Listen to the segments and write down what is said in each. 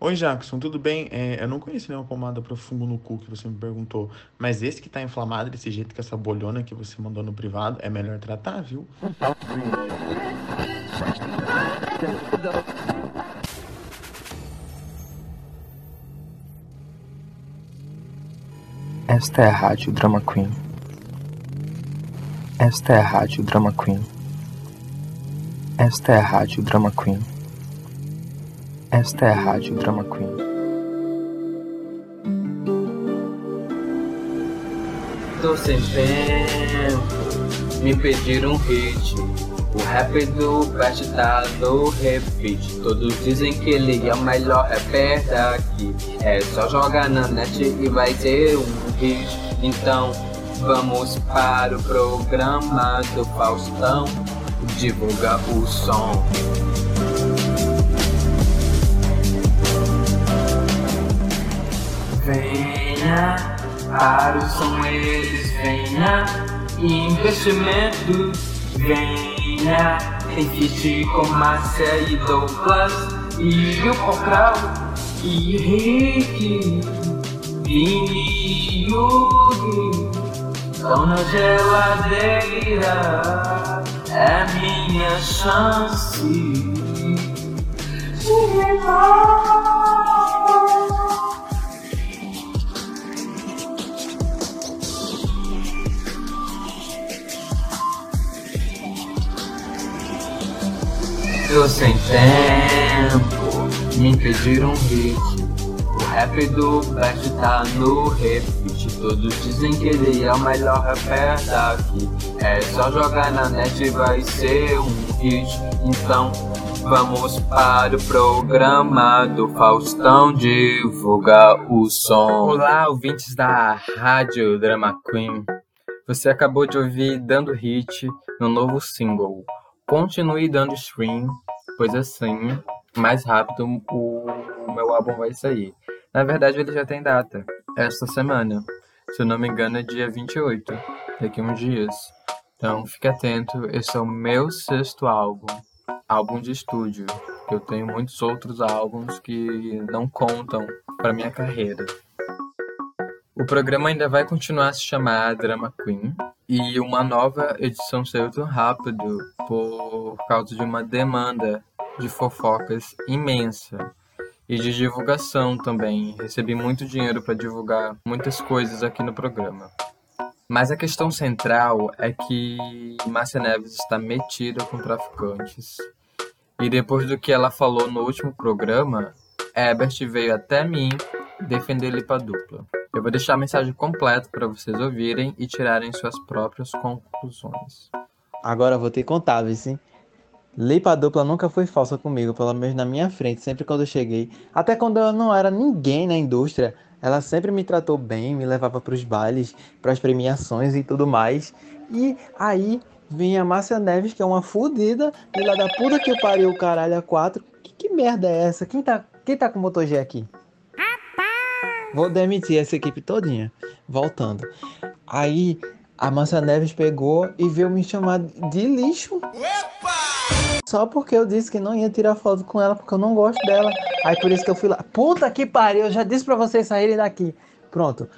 Oi, Jackson, tudo bem? É, eu não conheço nenhuma pomada para fungo no cu que você me perguntou, mas esse que tá inflamado desse jeito com essa bolhona que você mandou no privado, é melhor tratar, viu? Esta é a Rádio Drama Queen. Esta é a Rádio Drama Queen. Esta é a Rádio Drama Queen. Esta é a Rádio Drama Queen. Tô sem tempo, me pediram um hit. O rap do Best tá no repeat. Todos dizem que ele é o melhor rapper daqui. É só jogar na net e vai ter um hit. Então vamos para o programa do Faustão. Divulga o som. Venha, para o som eles venha, investimento venha, tem feat com Márcia e Douglas, e o Pocral, e Rick, e Yuri, estão na geladeira, é minha chance de levar. Tô sem tempo, me pediram um hit. O rap do Black tá no repeat. Todos dizem que ele é o melhor rapper daqui. É só jogar na net e vai ser um hit. Então vamos para o programa do Faustão divulgar o som. Olá, ouvintes da Rádio Drama Queen. Você acabou de ouvir Dando Hit no novo single continue dando stream, pois assim, mais rápido o, meu álbum vai sair. Na verdade, ele já tem data, esta semana. Se eu não me engano, é dia 28, daqui a uns dias. Então, fique atento, esse é o meu sexto álbum, álbum de estúdio. Eu tenho muitos outros álbuns que não contam para minha carreira. O programa ainda vai continuar a se chamar Drama Queen, e uma nova edição saiu tão rápido por causa de uma demanda de fofocas imensa e de divulgação também. Recebi muito dinheiro para divulgar muitas coisas aqui no programa. Mas a questão central é que Márcia Neves está metida com traficantes. E depois do que ela falou no último programa, Ebert veio até mim defender Lipa Dupla. Eu vou deixar a mensagem completa para vocês ouvirem e tirarem suas próprias conclusões. Agora vou ter contáveis, sim. Lipa dupla nunca foi falsa comigo, pelo menos na minha frente, sempre quando eu cheguei. Até quando eu não era ninguém na indústria, ela sempre me tratou bem, me levava para os bailes, para as premiações e tudo mais. E aí vinha a Márcia Neves, que é uma fudida, e lá da puta que pariu o caralho a quatro. Que, que merda é essa? Quem tá, quem tá com o Moto G aqui? Vou demitir essa equipe todinha. Voltando. Aí a Massa Neves pegou e veio me chamar de lixo. Opa! Só porque eu disse que não ia tirar foto com ela, porque eu não gosto dela. Aí por isso que eu fui lá. Puta que pariu, eu já disse pra vocês saírem daqui. Pronto.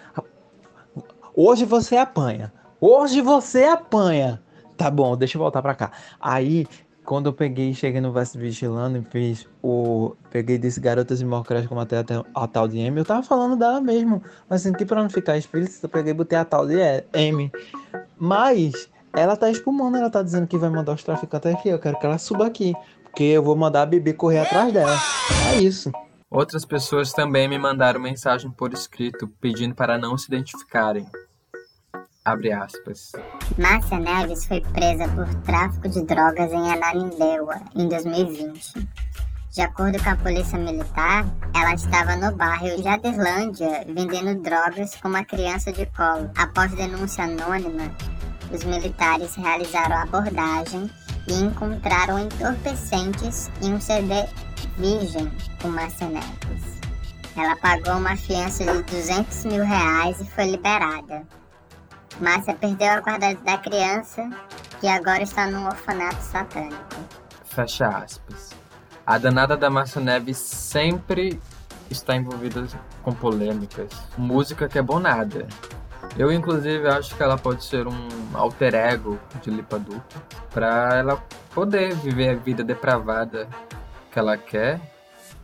Hoje você apanha. Hoje você apanha. Tá bom, deixa eu voltar pra cá. Aí quando eu peguei, cheguei no Veste Vigilando e fiz o. Peguei desse Garotas Imortais como até a, tal de M, eu tava falando dela mesmo. Mas senti pra não ficar explícito, eu peguei e botei a tal de M. Mas ela tá espumando, ela tá dizendo que vai mandar os traficantes aqui. Eu quero que ela suba aqui. Porque eu vou mandar a Bibi correr atrás dela. É isso. Outras pessoas também me mandaram mensagem por escrito pedindo para não se identificarem. Abre aspas. Márcia Neves foi presa por tráfico de drogas em Ananindeua em 2020. De acordo com a polícia militar, ela estava no bairro Jaderlândia vendendo drogas com uma criança de colo. Após denúncia anônima, os militares realizaram a abordagem e encontraram entorpecentes e um CD virgem com Márcia Neves. Ela pagou uma fiança de 200 mil reais e foi liberada. Márcia perdeu a guarda da criança e agora está num orfanato satânico. Fecha aspas. A danada da Márcia Neves sempre está envolvida com polêmicas. Música que é bom nada. Eu, inclusive, acho que ela pode ser um alter ego de Lipa Dupla para ela poder viver a vida depravada que ela quer,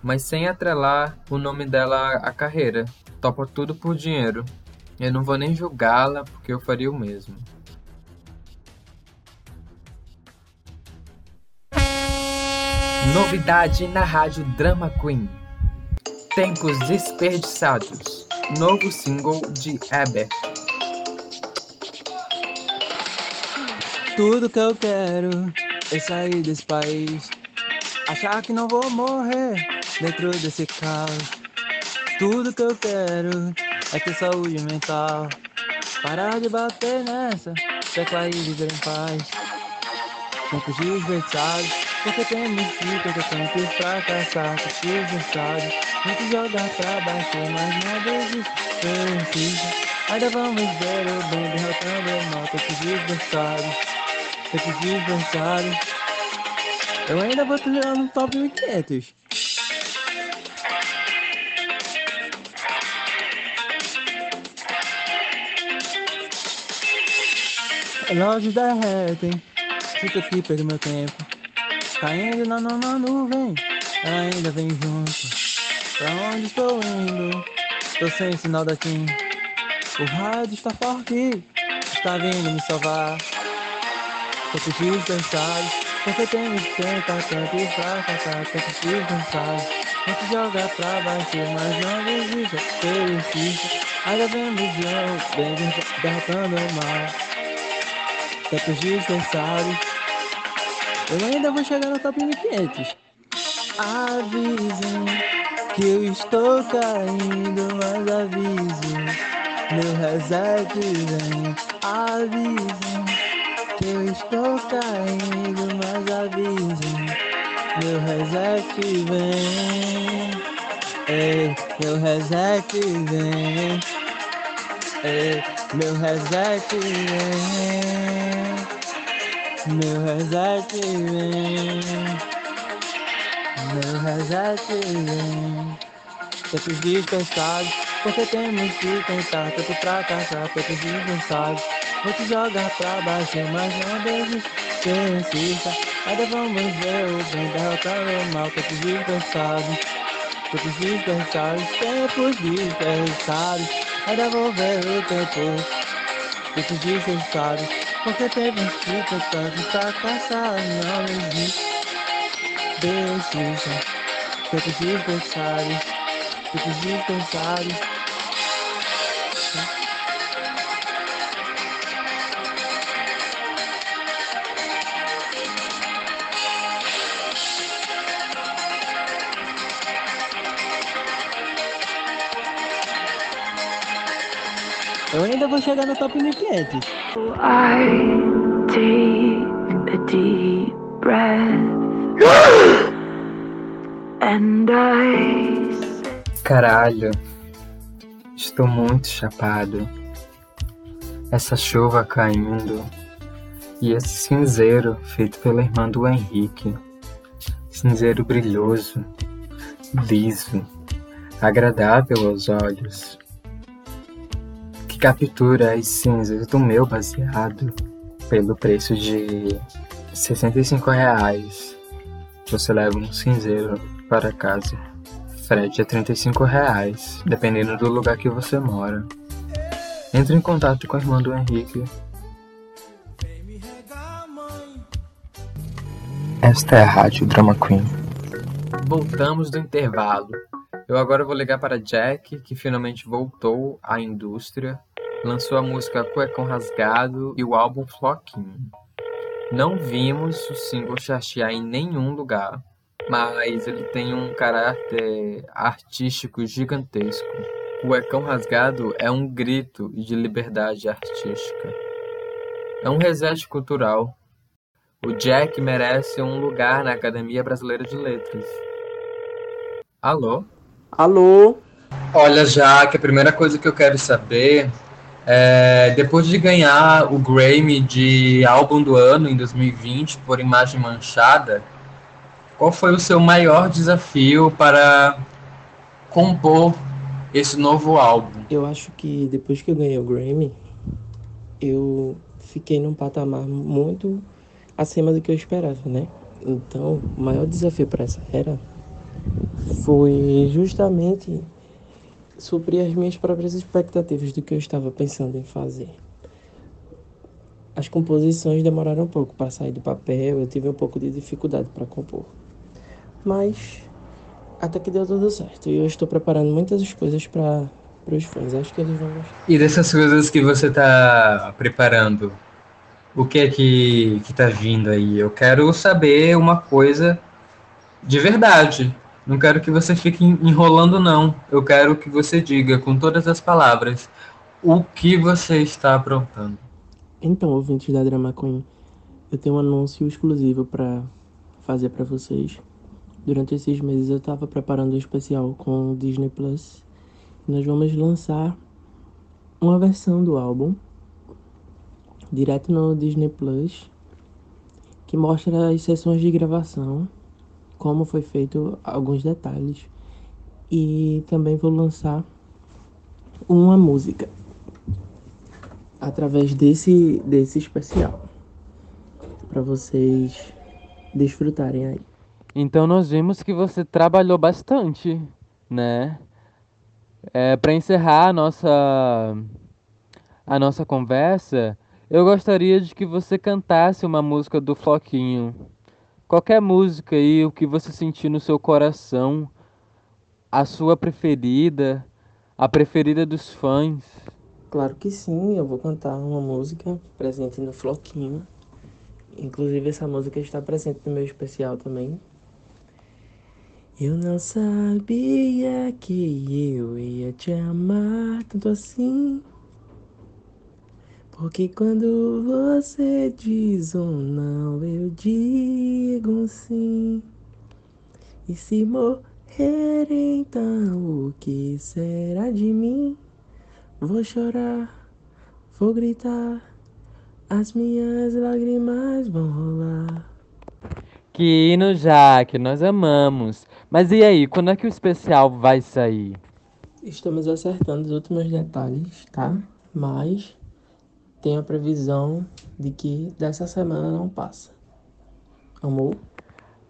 mas sem atrelar o nome dela à carreira. Topa tudo por dinheiro. Eu não vou nem julgá-la porque eu faria o mesmo. Novidade na rádio Drama Queen. Tempos desperdiçados. Novo single de Eber. Tudo que eu quero é sair desse país. Achar que não vou morrer dentro desse caos. Tudo que eu quero é ter saúde mental. Parar de bater nessa, tecla e viver em paz. Tempos desversados, porque temos que eu tenho que fracassar. Tempos desversados, muito jogar pra baixo, mas não persista. Ainda vamos ver o bem derrotando o mal, tempos desversados tempos desversários. Eu ainda vou no top 1500. Relógios derretem, fica aqui perdo meu tempo. Caindo na nona nuvem, ainda vem junto. Pra onde estou indo? Tô sem sinal daqui. O rádio está forte, está vindo me salvar tempos descansados. Porque temos que tentar tanto fracassar, tempos descansados. Tente jogar pra baixo, mas não desista, persista. Ainda vemos eu, bem derrotando o mal. Tempos descansados. Eu ainda vou chegar no top 1500. Avisem que eu estou caindo, mas avisem. Meu reset vem, avisem que eu estou caindo, mas avise Meu reset vem Ei, meu reset vem Ei, meu reset vem Meu reset vem Meu reset vem Tempos dispensados Porque temos que tentar Tanto fracassar, tempos dispensados Vou te jogar pra baixo, mas não desiste, persista. Ainda vamos ver o bem derrotar o mal, tempos dispensados. Tempos dispensados, tempos dispensados. Ainda vou ver o tempo, tempos dispensados. Porque que tentar fracassar, não existe. Persista, tempos dispensados, tempos dispensados. Eu ainda vou chegar no top 1500. I take a deep breath. And I... Caralho, estou muito chapado. Essa chuva caindo e esse cinzeiro feito pela irmã do Henrique. Cinzeiro brilhoso, liso, agradável aos olhos captura as cinzas do meu baseado pelo preço de 65 reais. Você leva um cinzeiro para casa. Frete é 35 reais, dependendo do lugar que você mora. Entre em contato com a irmã do Henrique. Esta é a Rádio Drama Queen. Voltamos do intervalo. Eu agora vou ligar para Jack, que finalmente voltou à indústria lançou a música Cuecão Rasgado e o álbum Floquinho. Não vimos o single chartear em nenhum lugar, mas ele tem um caráter artístico gigantesco. Cuecão Rasgado é um grito de liberdade artística. É um reset cultural. O Jack merece um lugar na Academia Brasileira de Letras. Alô? Alô? Olha, Jack, a primeira coisa que eu quero saber é, depois de ganhar o Grammy de álbum do ano em 2020 por Imagem Manchada, qual foi o seu maior desafio para compor esse novo álbum? Eu acho que depois que eu ganhei o Grammy, eu fiquei num patamar muito acima do que eu esperava, né? Então, o maior desafio para essa era foi justamente suprir as minhas próprias expectativas do que eu estava pensando em fazer. As composições demoraram um pouco para sair do papel, eu tive um pouco de dificuldade para compor. Mas até que deu tudo certo. E eu estou preparando muitas coisas para os fãs. Acho que eles vão gostar. E dessas coisas que você está preparando, o que é que, que tá vindo aí? Eu quero saber uma coisa de verdade. Não quero que você fique enrolando, não. Eu quero que você diga com todas as palavras o que você está aprontando. Então, ouvintes da Drama Queen, eu tenho um anúncio exclusivo para fazer para vocês. Durante esses meses eu estava preparando um especial com o Disney Plus. Nós vamos lançar uma versão do álbum direto no Disney Plus que mostra as sessões de gravação, como foi feito alguns detalhes. E também vou lançar uma música através desse, desse especial para vocês desfrutarem aí. Então nós vimos que você trabalhou bastante, né? É, para encerrar a nossa a nossa conversa, eu gostaria de que você cantasse uma música do Floquinho. Qualquer música aí, o que você sentir no seu coração, a sua preferida, a preferida dos fãs. Claro que sim, eu vou cantar uma música presente no Floquinho. Inclusive essa música está presente no meu especial também. Eu não sabia que eu ia te amar tanto assim. Porque quando você diz um não, eu digo um sim. E se morrer, então o que será de mim? Vou chorar, vou gritar, as minhas lágrimas vão rolar. Que hino já, que nós amamos. Mas e aí, quando é que o especial vai sair? Estamos acertando os últimos detalhes, tá? Mas tenho a previsão de que dessa semana não passa. Amor?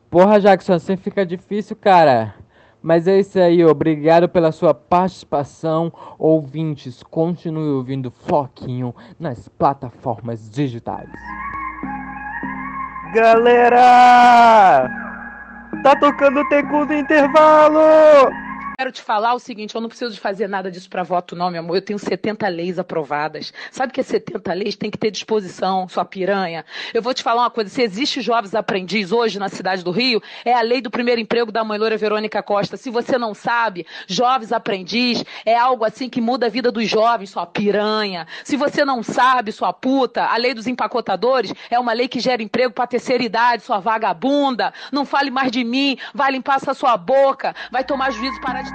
Porra, Jackson, assim fica difícil, cara. Mas é isso aí, obrigado pela sua participação. Ouvintes, continue ouvindo Floquinho nas plataformas digitais. Galera! Tá tocando o Tecu do intervalo! Quero te falar o seguinte, eu não preciso de fazer nada disso para voto não, meu amor. Eu tenho 70 leis aprovadas. Sabe que é 70 leis tem que ter disposição, sua piranha. Eu vou te falar uma coisa, se existe jovens aprendiz hoje na cidade do Rio, é a lei do primeiro emprego da mãe loura Verônica Costa. Se você não sabe, jovens aprendiz é algo assim que muda a vida dos jovens, sua piranha. Se você não sabe, sua puta, a lei dos empacotadores é uma lei que gera emprego para terceira idade, sua vagabunda. Não fale mais de mim, vai limpar essa sua boca, vai tomar juízo para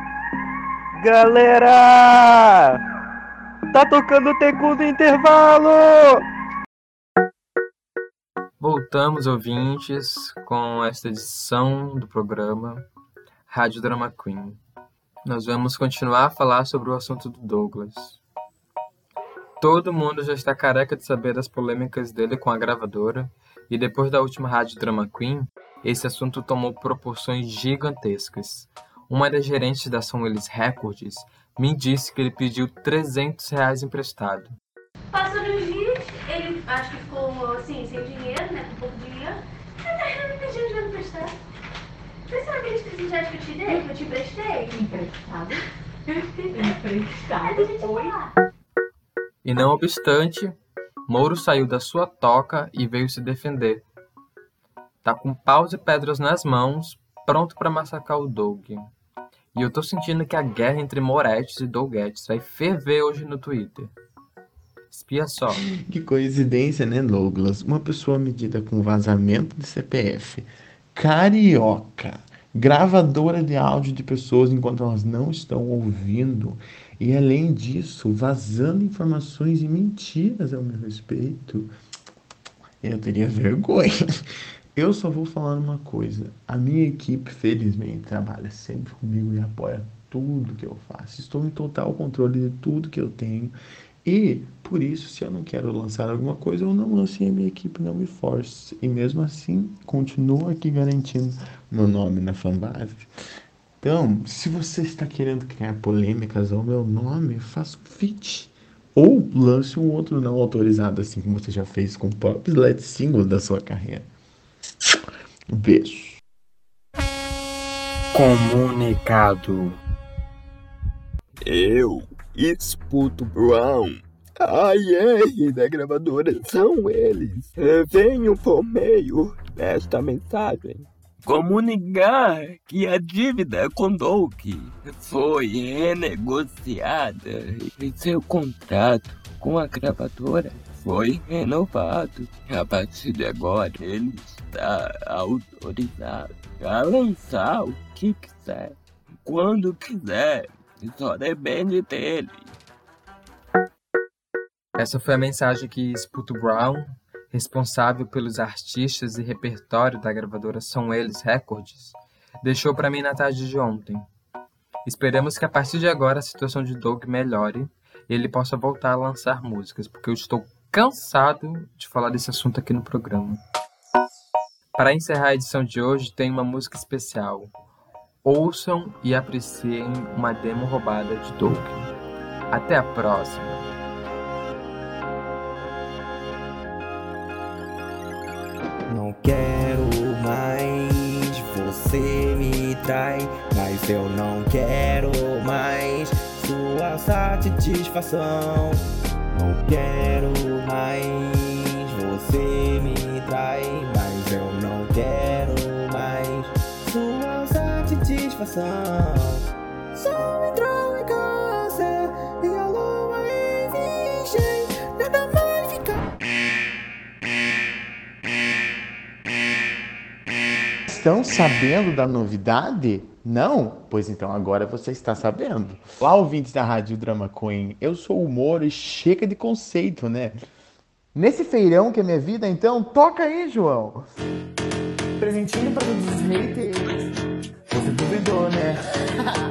Galera! Tá tocando o Tecu do intervalo! Voltamos, ouvintes, com esta edição do programa Rádio Drama Queen. Nós vamos continuar a falar sobre o assunto do Douglas. Todo mundo já está careca de saber das polêmicas dele com a gravadora, e depois da última Rádio Drama Queen, esse assunto tomou proporções gigantescas. Uma das gerentes da São Willis Records me disse que ele pediu 300 reais emprestado. Passando os dias, ele acho que ficou assim, sem dinheiro, né? Com pouco dinheiro. Ele me pediu dinheiro emprestado. Você sabe aqueles 300 reais que eu te dei, que eu te emprestei? Emprestado? Emprestado? E não obstante, Mouro saiu da sua toca e veio se defender. Tá com paus e pedras nas mãos, pronto para massacrar o Doug. E eu tô sentindo que a guerra entre Moretti e Douguetes vai ferver hoje no Twitter. Espia só. Que coincidência, né, Douglas? Uma pessoa medida com vazamento de CPF, carioca, gravadora de áudio de pessoas enquanto elas não estão ouvindo, e além disso, vazando informações e mentiras ao meu respeito. Eu teria vergonha. Eu só vou falar uma coisa. A minha equipe, felizmente, trabalha sempre comigo e apoia tudo que eu faço. Estou em total controle de tudo que eu tenho. E, por isso, se eu não quero lançar alguma coisa, eu não lance e a minha equipe não me force. E mesmo assim, continuo aqui garantindo meu nome na fanbase. Então, se você está querendo criar polêmicas ao meu nome, faça um feat. Ou lance um outro não autorizado, assim como você já fez com o próprio lead single da sua carreira. Beijo. Comunicado. Eu, Esputo Brown, a IR da gravadora são eles. Venho por meio desta mensagem comunicar que a dívida com Doug foi renegociada e seu contrato com a gravadora foi renovado. A partir de agora, ele está autorizado a lançar o que quiser, quando quiser. Só depende dele. Essa foi a mensagem que Sputo Brown responsável pelos artistas e repertório da gravadora São Eles Records, deixou para mim na tarde de ontem. Esperamos que a partir de agora a situação de Doug melhore e ele possa voltar a lançar músicas, porque eu estou cansado de falar desse assunto aqui no programa. Para encerrar a edição de hoje, tem uma música especial. Ouçam e apreciem uma demo roubada de Doug. Até a próxima! Não quero mais, você me trai, mas eu não quero mais sua satisfação. Não quero mais, você me trai, mas eu não quero mais sua satisfação. Só entrou em câncer e a lua virgem, nada mais fica. Estão sabendo da novidade? Não? Pois então agora você está sabendo. Olá, ouvintes da Rádio Drama Queen. Eu sou o humor e chega de conceito, né? Nesse feirão que é minha vida, então, toca aí, João. Presentinho para todos os haters. Você duvidou, né?